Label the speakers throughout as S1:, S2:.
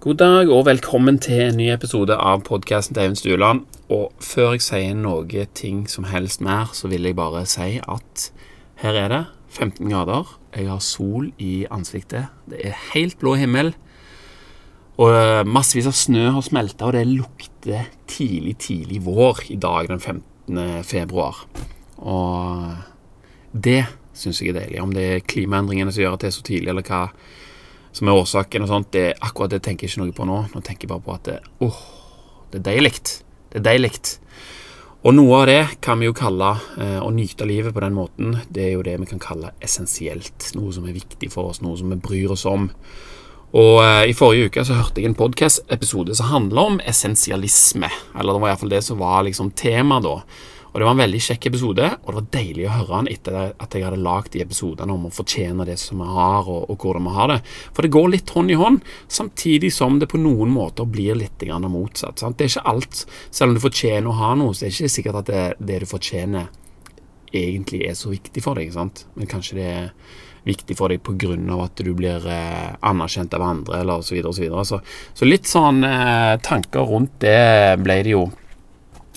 S1: God dag og velkommen til en ny episode av podkasten til Eivind Stueland. Og før jeg sier noe ting som helst mer, så vil jeg bare si at her er det 15 grader. Jeg har sol i ansiktet. Det er helt blå himmel. Og eh, massevis av snø har smelta, og det lukter tidlig, tidlig vår i dag den 15. februar. Og det syns jeg er deilig. Om det er klimaendringene som gjør at det er så tidlig, eller hva som er årsaken og sånt, det, akkurat det tenker jeg ikke noe på nå. Nå tenker jeg bare på at det, oh, det er deilig. Det er deilig. Og noe av det kan vi jo kalle eh, å nyte livet på den måten. Det er jo det vi kan kalle essensielt. Noe som er viktig for oss, noe som vi bryr oss om. Og eh, I forrige uke så hørte jeg en podkast-episode som handla om essensialisme. Eller det var iallfall det som var liksom temaet da. Og Det var en veldig kjekk episode, og det var deilig å høre den etter at jeg hadde lagd de episodene om å fortjene det som vi har, og, og, hvordan vi har det. For det går litt hånd i hånd, samtidig som det på noen måter blir litt motsatt. Sant? Det er ikke alt. Selv om du fortjener å ha noe, så er det ikke sikkert at det, det du fortjener, egentlig er så viktig for deg. Sant? Men kanskje det er viktig for deg pga. at du blir eh, anerkjent av andre, eller osv. Så, videre, og så, så, så litt sånn eh, tanker rundt det ble det jo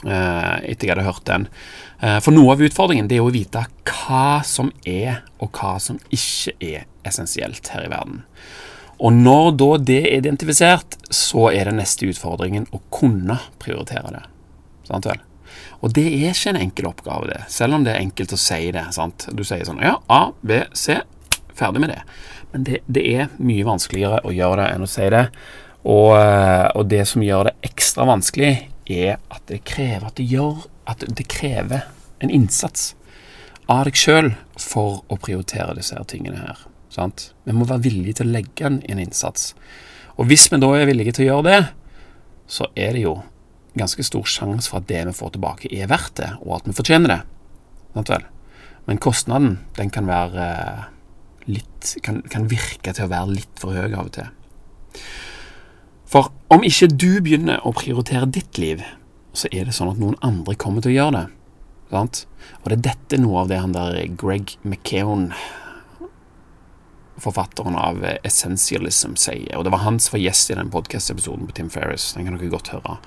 S1: etter jeg hadde hørt den. Eh, for noe av utfordringen det er å vite hva som er, og hva som ikke er essensielt her i verden. Og når da det er identifisert, så er det neste utfordringen å kunne prioritere det. Sant vel? Og det er ikke en enkel oppgave, det. Selv om det er enkelt å si det. sant? Du sier sånn Ja, A, B, C. Ferdig med det. Men det, det er mye vanskeligere å gjøre det enn å si det. Og, eh, og det som gjør det ekstra vanskelig, er at det krever at det gjør At det krever en innsats av deg sjøl for å prioritere disse her tingene her. Sant? Vi må være villige til å legge en innsats. Og hvis vi da er villige til å gjøre det, så er det jo ganske stor sjanse for at det vi får tilbake, er verdt det, og at vi fortjener det. Sant vel? Men kostnaden, den kan være litt kan, kan virke til å være litt for høy av og til. For om ikke du begynner å prioritere ditt liv, så er det sånn at noen andre kommer til å gjøre det. Sant? Og det er dette noe av det han der Greg McKeown, forfatteren av Essentialism, sier. Og det var han som var gjest i den podkast-episoden på Tim Ferris. Den kan dere godt høre.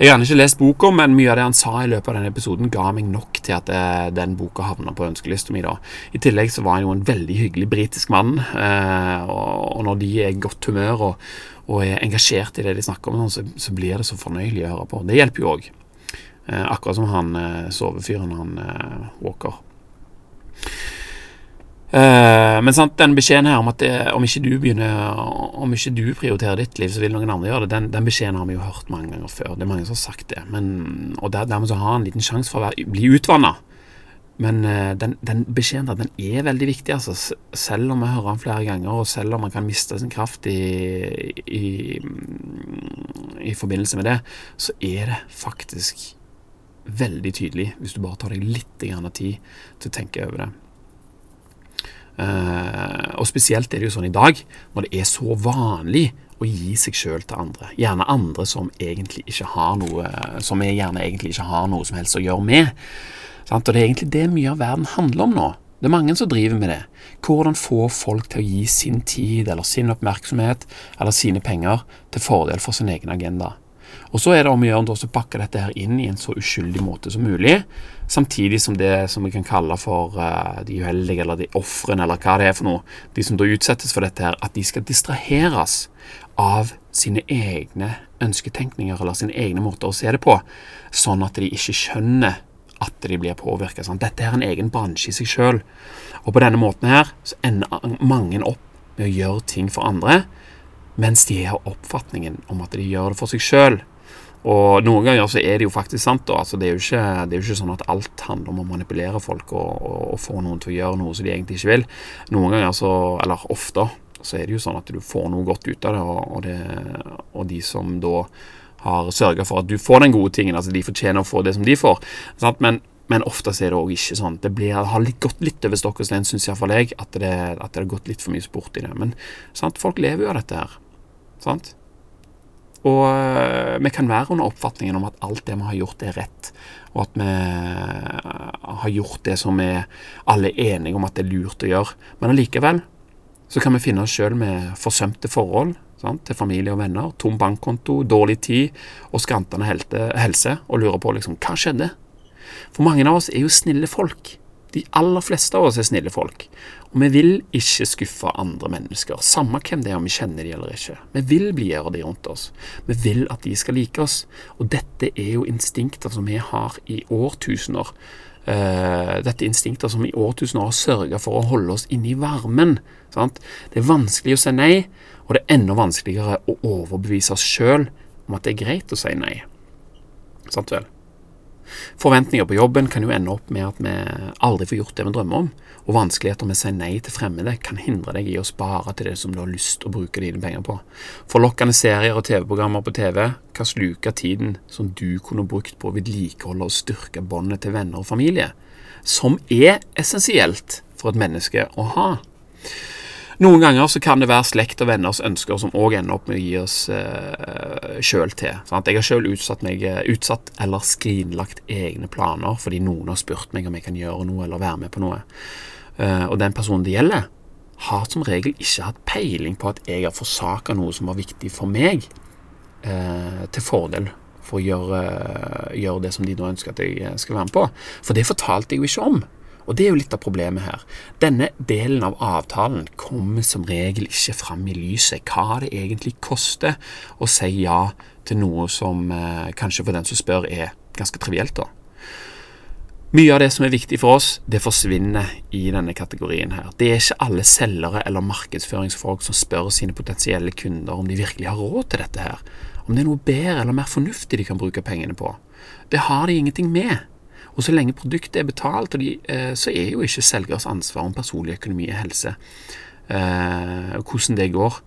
S1: Jeg har ikke lest boka, men mye av det han sa i løpet av den episoden, ga meg nok til at eh, den boka havna på ønskelista mi. I tillegg så var han jo en veldig hyggelig britisk mann, eh, og når de er i godt humør og og er engasjert i det de snakker om, så, så blir det så fornøyelig å høre på. Det hjelper jo òg. Eh, akkurat som han sovefyren, han Walker. Eh, men sant, den beskjeden her om at det, om ikke du begynner Om ikke du prioriterer ditt liv, så vil noen andre gjøre det, den, den beskjeden har vi jo hørt mange ganger før. Det er mange som har sagt det. Men, og der, dermed så har han en liten sjanse for å være, bli utvanna. Men uh, den, den beskjeden der, den er veldig viktig, altså. Selv om vi hører den flere ganger, og selv om man kan miste sin kraft i, i, i forbindelse med det, så er det faktisk veldig tydelig, hvis du bare tar deg litt tid til å tenke over det. Uh, og spesielt er det jo sånn i dag, når det er så vanlig å gi seg sjøl til andre. Gjerne andre som egentlig ikke har noe Som vi gjerne egentlig ikke har noe som helst å gjøre med. Og det er egentlig det mye av verden handler om nå. Det er mange som driver med det. Hvordan få folk til å gi sin tid eller sin oppmerksomhet eller sine penger til fordel for sin egen agenda. Og Så er det om å gjøre å pakke dette her inn i en så uskyldig måte som mulig, samtidig som det som vi kan kalle for uh, de uheldige, eller de ofrene, eller hva det er for noe, de som da utsettes for dette her, at de skal distraheres av sine egne ønsketenkninger eller sine egne måter å se det på, sånn at de ikke skjønner at de blir påvirka. Dette er en egen bransje i seg sjøl. Og på denne måten her så ender mange opp med å gjøre ting for andre, mens de har oppfatningen om at de gjør det for seg sjøl. Og noen ganger så er det jo faktisk sant. da, altså det, er jo ikke, det er jo ikke sånn at alt handler om å manipulere folk og, og, og, få noen til å gjøre noe som de egentlig ikke vil. Noen ganger så, eller ofte, så er det jo sånn at du får noe godt ut av det, og, det, og de som da har sørga for at du får den gode tingen. Altså de fortjener å få det som de får. Men, men ofte er det òg ikke sånn. Det blir, har litt, gått litt over stokk og stein, syns iallfall jeg, at det, at det har gått litt for mye sport i det. Men sant? folk lever jo av dette her. Sant? Og øh, vi kan være under oppfatningen om at alt det vi har gjort, er rett, og at vi øh, har gjort det som vi alle er enige om at det er lurt å gjøre. Men allikevel så kan vi finne oss sjøl med forsømte forhold sant? til familie og venner, tom bankkonto, dårlig tid og skrantende helse, og lurer på liksom hva skjedde? For mange av oss er jo snille folk. De aller fleste av oss er snille folk. Og vi vil ikke skuffe andre mennesker, samme hvem det er om vi kjenner de eller ikke. Vi vil blidgjøre de rundt oss. Vi vil at de skal like oss. Og dette er jo instinkter som vi har i årtusener. Uh, dette er instinkter som i årtusener har sørga for å holde oss inne i varmen. Sant? Det er vanskelig å si nei, og det er enda vanskeligere å overbevise oss sjøl om at det er greit å si nei. Sant vel? Forventninger på jobben kan jo ende opp med at vi aldri får gjort det vi drømmer om, og vanskeligheter med å si nei til fremmede kan hindre deg i å spare til det som du har lyst å bruke dine penger på. Forlokkende serier og TV-programmer på TV kan sluke tiden som du kunne brukt på å vedlikeholde og styrke båndet til venner og familie, som er essensielt for et menneske å ha. Noen ganger så kan det være slekt og venners ønsker som òg ender opp med å gi oss eh, sjøl til. Sant? Jeg har sjøl utsatt, meg, utsatt eller skrinlagt egne planer fordi noen har spurt meg om jeg kan gjøre noe eller være med på noe. Eh, og den personen det gjelder, har som regel ikke hatt peiling på at jeg har forsaka noe som var viktig for meg, eh, til fordel for å gjøre, gjøre, det som de nå ønsker at jeg skal være med på. For det fortalte jeg jo ikke om. Og det er jo litt av problemet her. Denne delen av avtalen kommer som regel ikke fram i lyset. Hva det egentlig koster å si ja til noe som eh, kanskje for den som spør, er ganske trivielt, da. Mye av det som er viktig for oss, det forsvinner i denne kategorien her. Det er ikke alle selgere eller markedsføringsfolk som spør sine potensielle kunder om de virkelig har råd til dette her. Om det er noe bedre eller mer fornuftig de kan bruke pengene på. Det har de ingenting med. Og så lenge produktet er betalt, eh, så er jo ikke selgers ansvar om personlig økonomi og helse eh, hvordan det går,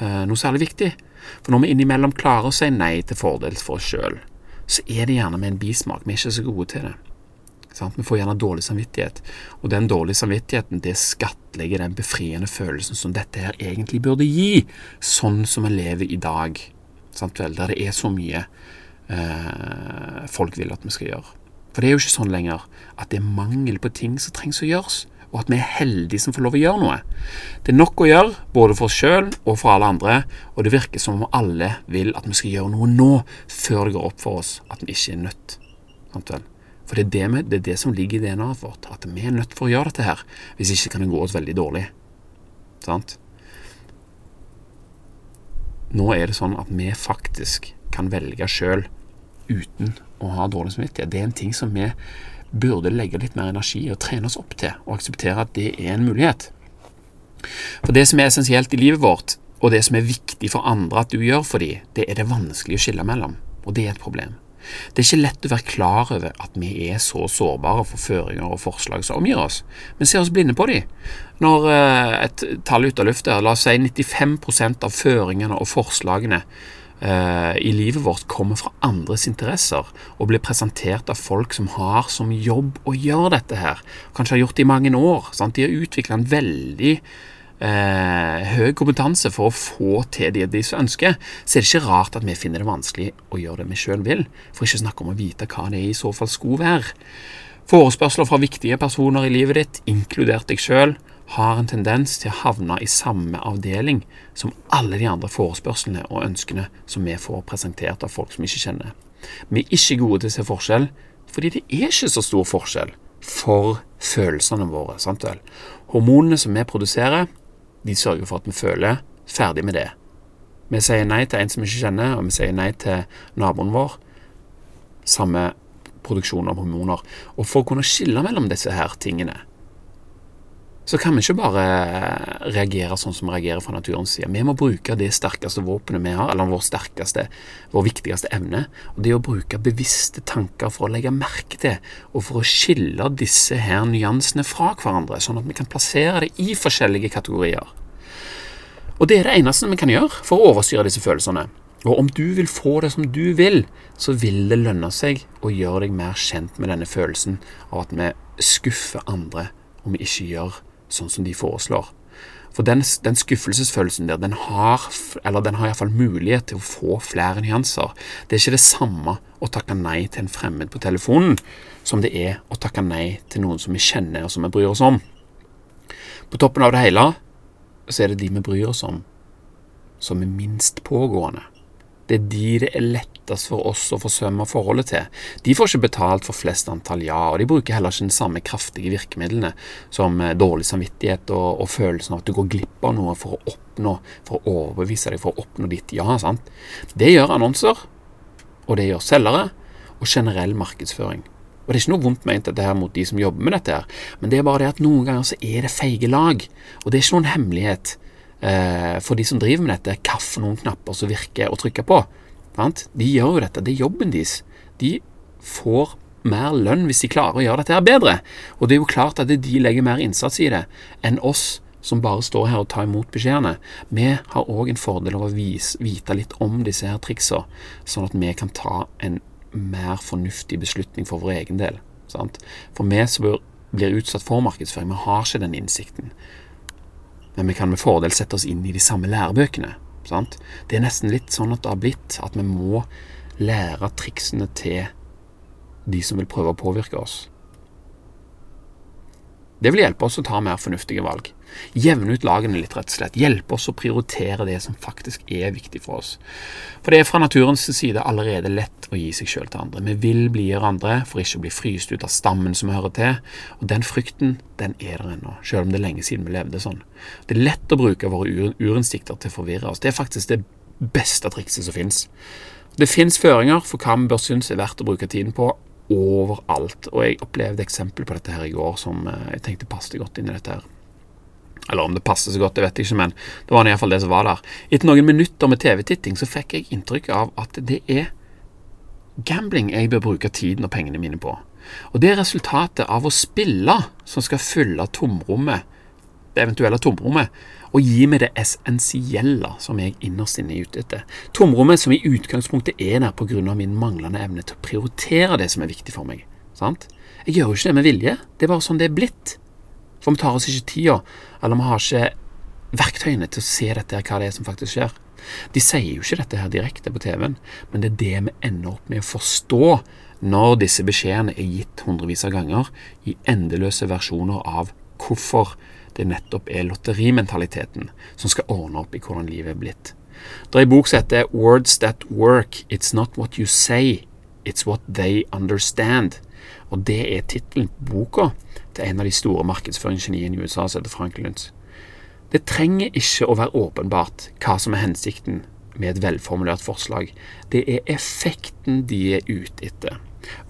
S1: eh, noe særlig viktig. For når vi innimellom klarer å si nei til fordel for oss sjøl, så er det gjerne med en bismak. Vi er ikke så gode til det. Sant? Vi får gjerne dårlig samvittighet, og den dårlige samvittigheten det skattlegger den befriende følelsen som dette her egentlig burde gi, sånn som vi lever i dag, sant der det er så mye eh, folk vil at vi skal gjøre. For det er jo ikke sånn lenger at det er mangel på ting som trengs å gjøres, og at vi er heldige som får lov å gjøre noe. Det er nok å gjøre, både for oss sjøl og for alle andre, og det virker som om alle vil at vi skal gjøre noe nå, før det går opp for oss at vi ikke er nødt. For det er det, med, det er det, som ligger i DNA-et vårt, at vi er nødt for å gjøre dette her. Hvis ikke kan det gå oss veldig dårlig. Sant? Nå er det sånn at vi faktisk kan velge sjøl uten å ha dårlig samvittighet. Det er en ting som vi burde legge litt mer energi og trene oss opp til, og akseptere at det er en mulighet. For det som er essensielt i livet vårt, og det som er viktig for andre at du gjør for dem, det er det vanskelig å skille mellom, og det er et problem. Det er ikke lett å være klar over at vi er så sårbare for føringer og forslag som omgir oss. Vi ser oss blinde på dem. Når eh, et tall ut av lufta, la oss si 95% av føringene og forslagene Eh, i livet vårt kommer fra andres interesser og blir presentert av folk som har som jobb å gjøre dette her. Kanskje har gjort det i mange år. Sant? De har utvikla en veldig eh, høy kompetanse for å få til det de som ønsker. Så er det ikke rart at vi finner det vanskelig å gjøre det vi sjøl vil, for ikke å snakke om å vite hva det i så fall skulle være. Forespørsler fra viktige personer i livet ditt, inkludert deg sjøl, har en tendens til å havne i samme avdeling som alle de andre forespørslene og ønskene som vi får presentert av folk som vi ikke kjenner. Vi er ikke gode til å se forskjell, fordi det er ikke så stor forskjell for følelsene våre. sant vel? Hormonene som vi produserer, de sørger for at vi føler ferdig med det. Vi sier nei til en som vi ikke kjenner, og vi sier nei til naboen vår. Samme produksjon av hormoner. Og for å kunne skille mellom disse her tingene, så kan vi ikke bare reagere sånn som vi reagerer fra naturens side. Vi må bruke det sterkeste våpenet vi har, eller vår sterkeste, vår viktigste evne. Og det å bruke bevisste tanker for å legge merke til, og for å skille disse her nyansene fra hverandre, sånn at vi kan plassere det i forskjellige kategorier. Og det er det eneste vi kan gjøre for å overstyre disse følelsene. Og om du vil få det som du vil, så vil det lønne seg å gjøre deg mer kjent med denne følelsen av at vi skuffer andre om vi ikke gjør sånn som de foreslår. For den, den skuffelsesfølelsen der, den har eller den har iallfall mulighet til å få flere nyanser. Det er ikke det samme å takke nei til en fremmed på telefonen som det er å takke nei til noen som vi kjenner og som vi bryr oss om. På toppen av det hele så er det de vi bryr oss om, som er minst pågående. Det er de det er lettest for oss å forsømme forholdet til. De får ikke betalt for flest antall ja, og de bruker heller ikke de samme kraftige virkemidlene som eh, dårlig samvittighet og, og følelsen av at du går glipp av noe for å oppnå, for å overbevise deg for å oppnå ditt ja. sant? Det gjør annonser, og det gjør selgere, og generell markedsføring. Og Det er ikke noe vondt ment dette her mot de som jobber med dette, her, men det er bare det at noen ganger så er det feige lag. Og det er ikke noen hemmelighet for de som driver med dette, hvilke noen knapper som virker å trykke på. De gjør jo dette, det er jobben deres. De får mer lønn hvis de klarer å gjøre dette her bedre. Og det er jo klart at de legger mer innsats i det enn oss som bare står her og tar imot beskjedene. Vi har òg en fordel av å vite litt om disse her triksa, sånn at vi kan ta en mer fornuftig beslutning for vår egen del. Sant? For vi som blir utsatt for markedsføring, vi har ikke den innsikten men vi kan med fordel sette oss inn i de samme lærebøkene. Sant? Det er nesten litt sånn at det har blitt at vi må lære triksene til de som vil prøve å påvirke oss. Det vil hjelpe oss å ta mer fornuftige valg. Jevne ut lagene litt, rett og slett. Hjelpe oss å prioritere det som faktisk er viktig for oss. For det er fra naturens side allerede lett å gi seg sjøl til andre. Vi vil bli andre for ikke å bli fryst ut av stammen som vi hører til, og den frykten, den er der ennå, sjøl om det er lenge siden vi levde sånn. Det er lett å bruke våre urinstinkter til å forvirre oss. Det er faktisk det beste trikset som fins. Det fins føringer for hva vi bør synes er verdt å bruke tiden på, overalt. Og jeg opplevde eksempel på dette her i går som eh, jeg tenkte passet godt inn i dette her. Eller om det passer så godt, det vet jeg ikke, men det var iallfall det som var der. Etter noen minutter med TV-titting så fikk jeg inntrykk av at det er gambling jeg bør bruke tiden og pengene mine på. Og det er resultatet av å spille som skal fylle tomrommet, det eventuelle tomrommet, og gi meg det essensielle som jeg innerst inne er ute etter. Tomrommet som i utgangspunktet er der pga. min manglende evne til å prioritere det som er viktig for meg. Sant? Jeg gjør jo ikke det med vilje, det er bare sånn det er blitt. For vi tar oss ikke tida, eller vi har ikke verktøyene til å se dette her, hva det er som faktisk skjer. De sier jo ikke dette her direkte på TV-en, men det er det vi ender opp med å forstå når disse beskjedene er gitt hundrevis av ganger i endeløse versjoner av hvorfor det nettopp er lotterimentaliteten som skal ordne opp i hvordan livet er blitt. Det er en bok som heter Words That Work. It's Not What You Say, It's What They Understand. Og Det er tittelen på boka til en av de store markedsføringsgeniene i USA som heter Frank Lunds. Det trenger ikke å være åpenbart hva som er hensikten med et velformulert forslag. Det er effekten de er ute etter.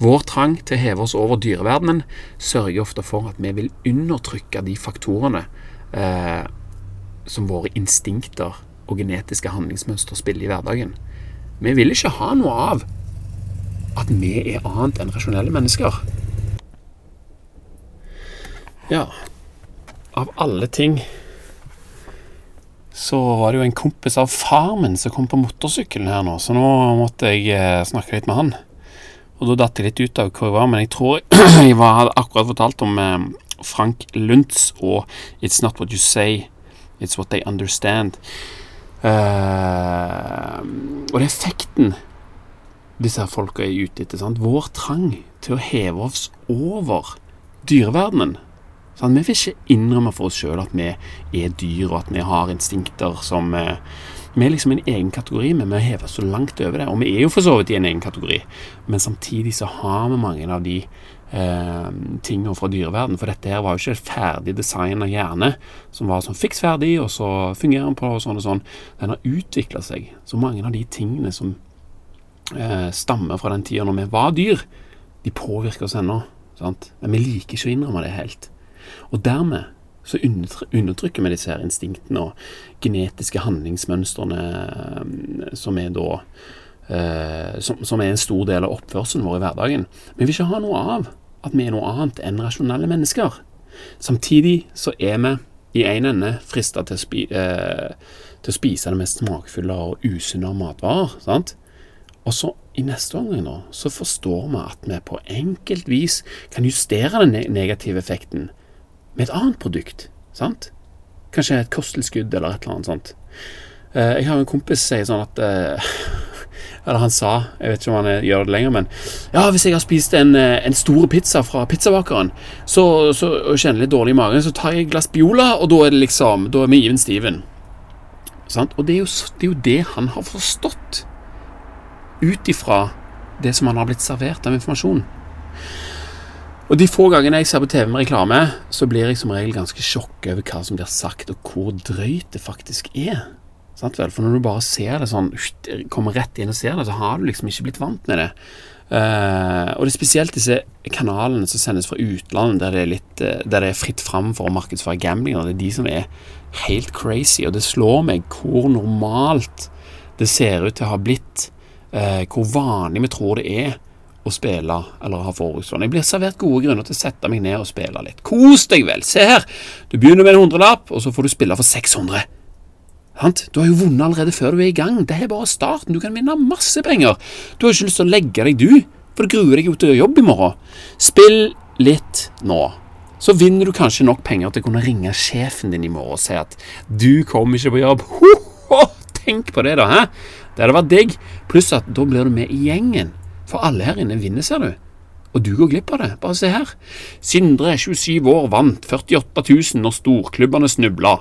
S1: Vår trang til å heve oss over dyreverdenen sørger ofte for at vi vil undertrykke de faktorene eh, som våre instinkter og genetiske handlingsmønster spiller i hverdagen. Vi vil ikke ha noe av at vi er annet enn rasjonelle mennesker. Ja, av alle ting så var det jo en kompis av far min som kom på motorsykkelen her nå, så nå måtte jeg eh, snakke litt med han. Og da datt jeg litt ut av hvor jeg var, men jeg tror jeg hadde akkurat fortalt om eh, Frank Luntz og It's Not What You Say, It's What They Understand. Uh, og det er effekten disse her folka er ute etter. Sant? Vår trang til å heve oss over dyreverdenen. Sant? Vi vil ikke innrømme for oss sjøl at vi er dyr, og at vi har instinkter som uh, vi er liksom en egen kategori, men vi hever så langt over det. Og vi er jo for så vidt i en egen kategori, men samtidig så har vi mange av de eh, tingene fra dyreverden. For dette her var jo ikke et ferdig design av hjerne som var sånn fiks ferdig, og så fungerer den på og sånn og sånn. Den har utvikla seg. Så mange av de tingene som eh, stammer fra den tida når vi var dyr, de påvirker oss ennå. Sant? Men vi liker ikke å innrømme det helt. Og dermed så undertrykker vi disse her instinktene og genetiske handlingsmønstrene eh, som er da eh, som, som, er en stor del av oppførselen vår i hverdagen. Vi vil ikke ha noe av at vi er noe annet enn rasjonelle mennesker. Samtidig så er vi i en ende frista til, eh, til, å spise det mest smakfulle og usunne av matvarer. sant? Og så i neste omgang nå, så forstår vi at vi på enkelt vis kan justere den negative effekten med et annet produkt. sant? Kanskje et kosttilskudd eller et eller annet sånt. Uh, jeg har en kompis som sier sånn at uh, Eller han sa, jeg vet ikke om han gjør det lenger, men Ja, hvis jeg har spist en, eh, en stor pizza fra pizzabakeren så, så, og kjenner litt dårlig i magen, så tar jeg et glass Biola, og da er det liksom Da er vi even steven. Sant? Og det er, jo, det er jo det han har forstått, ut ifra det som han har blitt servert av informasjon. Og De få gangene jeg ser på TV med reklame, så blir jeg som regel ganske sjokka over hva som blir sagt, og hvor drøyt det faktisk er. Sant vel? For når du bare ser det sånn, kommer rett inn og ser det, så har du liksom ikke blitt vant med det. Uh, og det er spesielt disse kanalene som sendes fra utlandet, der det er, litt, uh, der det er fritt fram for å markedsføre gambling. Det er de som er helt crazy. Og det slår meg hvor normalt det ser ut til å ha blitt. Uh, hvor vanlig vi tror det er å spille eller ha forbrukslån. Jeg blir servert gode grunner til å sette meg ned og spille litt. Kos deg vel! Se her! Du begynner med en hundrelapp, og så får du spille for 600. Du har jo vunnet allerede før du er i gang. Det er bare starten. Du kan vinne masse penger. Du har ikke lyst til å legge deg, du, for du gruer deg jo til å jobbe i morgen. Spill litt nå. Så vinner du kanskje nok penger til å kunne ringe sjefen din i morgen og si at du kommer ikke på jobb. Ho, ho, tenk på det, da. Hæ? Det hadde vært digg. Pluss at da blir du med i gjengen. For alle her inne vinner, ser du. Og du går glipp av det. Bare se her. Sindre, 27 år, vant 48 000 når storklubbene snubla.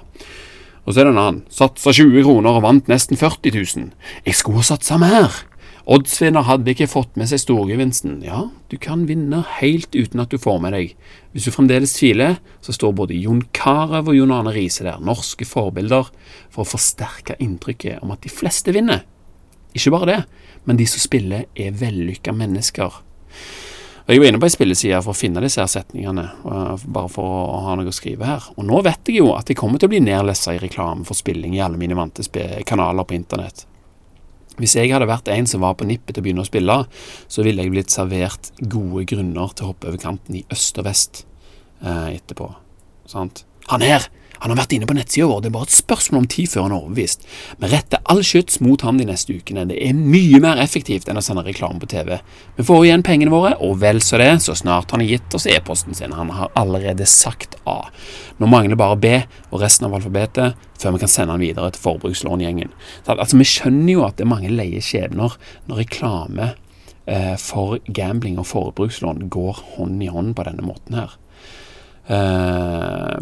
S1: Og så er det en annen. Satsa 20 kroner og vant nesten 40 000. Jeg skulle ha satsa mer. Oddsvinner hadde ikke fått med seg storgevinsten. Ja, du kan vinne helt uten at du får med deg. Hvis du fremdeles tviler, så står både Jon Carew og Jon Arne Riise der, norske forbilder, for å forsterke inntrykket om at de fleste vinner. Ikke bare det, men de som spiller, er vellykka mennesker. Og Jeg var inne på ei spilleside for å finne disse her setningene, bare for å ha noe å skrive her. Og nå vet jeg jo at jeg kommer til å bli nedlessa i reklame for spilling i alle mine vante kanaler på internett. Hvis jeg hadde vært en som var på nippet til å begynne å spille, så ville jeg blitt servert gode grunner til å hoppe over kanten i øst og vest eh, etterpå. Sant? Han her! Han har vært inne på nettsida vår, det er bare et spørsmål om tid før han er overbevist. Vi retter all skyts mot ham de neste ukene. Det er mye mer effektivt enn å sende reklame på TV. Vi får igjen pengene våre, og vel så det, så snart han har gitt oss e-posten sin. Han har allerede sagt A. Nå mangler bare B og resten av alfabetet før vi kan sende han videre til forbrukslångjengen. Altså, vi skjønner jo at det er mange leie skjebner når reklame eh, for gambling og forbrukslån går hånd i hånd på denne måten her. Uh,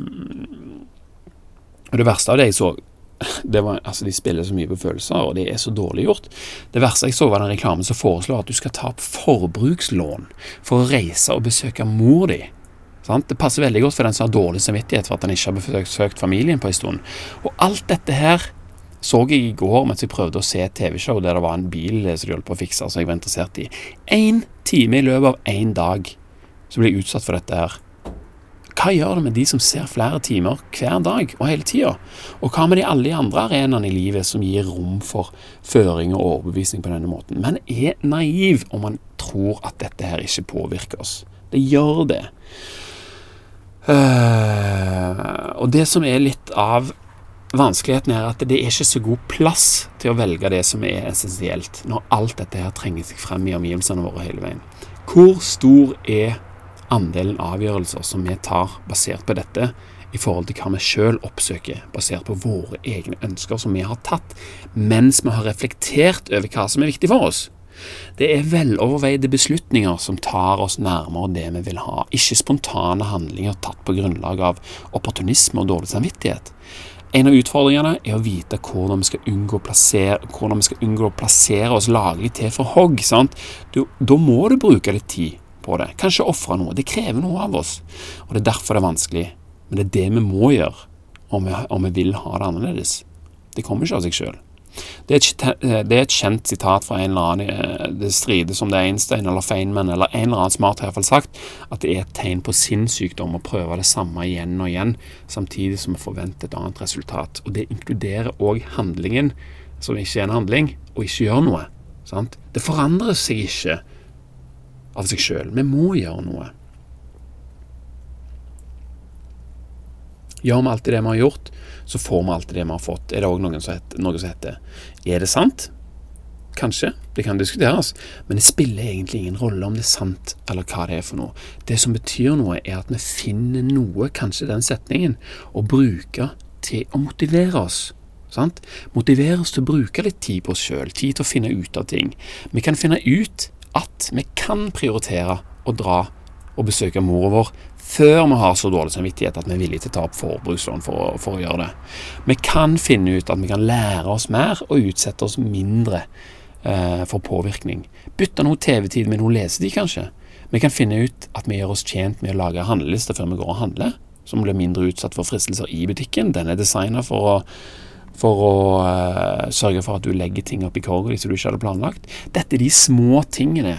S1: og det verste av det jeg så det var, altså De spiller så mye på følelser, og det er så dårlig gjort. Det verste jeg så, var den reklamen som foreslår at du skal ta opp forbrukslån for å reise og besøke mor di. Det passer veldig godt for den som har dårlig samvittighet for at han ikke har besøkt familien på en stund. Og alt dette her så jeg i går mens jeg prøvde å se et TV-show der det var en bil som de holdt på å fikse, som jeg var interessert i. Én time i løpet av én dag så ble jeg utsatt for dette her. Hva gjør det med de som ser flere timer hver dag og hele tida? Og hva med de alle de andre arenaene i livet som gir rom for føring og overbevisning på denne måten? Man er naiv om man tror at dette her ikke påvirker oss. Det gjør det. Uh, og det som er litt av vanskeligheten er at det er ikke så god plass til å velge det som er essensielt, når alt dette her trenger seg frem i omgivelsene våre hele veien. Hvor stor er andelen avgjørelser som vi tar basert på dette, i forhold til hva vi sjøl oppsøker, basert på våre egne ønsker som vi har tatt, mens vi har reflektert over hva som er viktig for oss. Det er veloverveide beslutninger som tar oss nærmere det vi vil ha, ikke spontane handlinger tatt på grunnlag av opportunisme og dårlig samvittighet. En av utfordringene er å vite hvordan vi skal unngå å plassere, vi skal unngå å plassere oss laglig til for hogg. Da må du bruke litt tid på det. Kanskje ofre noe. Det krever noe av oss. Og Det er derfor det er vanskelig. Men det er det vi må gjøre om vi, om vi vil ha det annerledes. Det kommer ikke av seg sjøl. Det, det, er et kjent sitat fra en eller annen eh, Det strides om det er Einstein eller Feynman eller en eller annen smart har iallfall sagt at det er et tegn på sinnssykdom å prøve det samme igjen og igjen, samtidig som vi forventer et annet resultat. Og Det inkluderer òg handlingen, som ikke er en handling, og ikke gjør noe. Sant? Det forandrer seg ikke av seg sjøl. Vi må gjøre noe. Gjør vi alltid det vi har gjort, så får vi alltid det vi har fått. Er det òg noe som heter Er det sant? Kanskje, det kan diskuteres, men det spiller egentlig ingen rolle om det er sant eller hva det er for noe. Det som betyr noe, er at vi finner noe, kanskje den setningen, å bruke til å motivere oss. Sant? Motivere oss til å bruke litt tid på oss sjøl, tid til å finne ut av ting. Vi kan finne ut at vi kan prioritere å dra og besøke mora vår før vi har så dårlig samvittighet at vi er villige til å ta opp forbrukslån for, for å gjøre det. Vi kan finne ut at vi kan lære oss mer og utsette oss mindre eh, for påvirkning. Bytte noe TV-tid med noe lesetid, kanskje. Vi kan finne ut at vi gjør oss tjent med å lage handlelister før vi går og handler, som blir mindre utsatt for fristelser i butikken. Den er designet for å, for å uh, sørge for at du legger ting opp i korga som du ikke hadde planlagt. Dette er de små tingene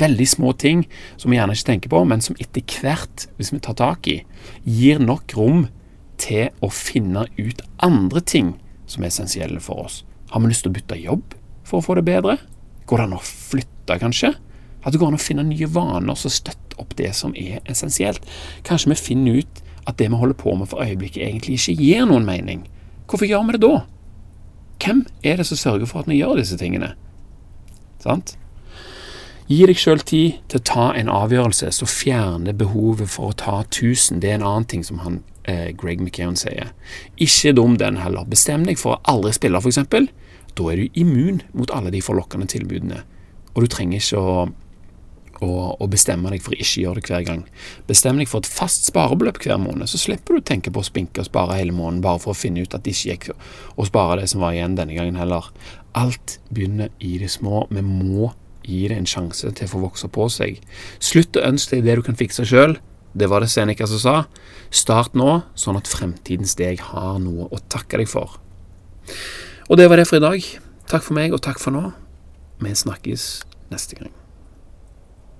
S1: veldig små ting som vi gjerne ikke tenker på, men som etter hvert, hvis vi tar tak i, gir nok rom til å finne ut andre ting som er essensielle for oss. Har vi lyst til å bytte jobb for å få det bedre? Går det an å flytte, kanskje? At det går an å finne nye vaner som støtter opp det som er essensielt. Kanskje vi finner ut at det vi holder på med for øyeblikket, egentlig ikke gir noen mening. Hvorfor gjør vi det da? Hvem er det som sørger for at vi gjør disse tingene? Sant? Gi deg sjøl tid til å ta en avgjørelse som fjerner behovet for å ta 1000. Det er en annen ting som han, eh, Greg McKeown sier. Ikke dum den heller. Bestem deg for å aldri spille, f.eks. Da er du immun mot alle de forlokkende tilbudene. Og du trenger ikke å, å, å bestemme deg for å ikke gjøre det hver gang. Bestem deg for et fast sparebeløp hver måned, så slipper du å tenke på å spinke og spare hele måneden bare for å finne ut at det ikke gikk å spare det som var igjen denne gangen heller. Alt begynner i det små. Vi må gi det en sjanse til å få vokse på seg. Slutt å ønske deg det du kan fikse sjøl. Det var det Seneca som sa. Start nå, sånn at fremtidens deg har noe å takke deg for. Og det var det for i dag. Takk for meg, og takk for nå. Vi snakkes neste gang.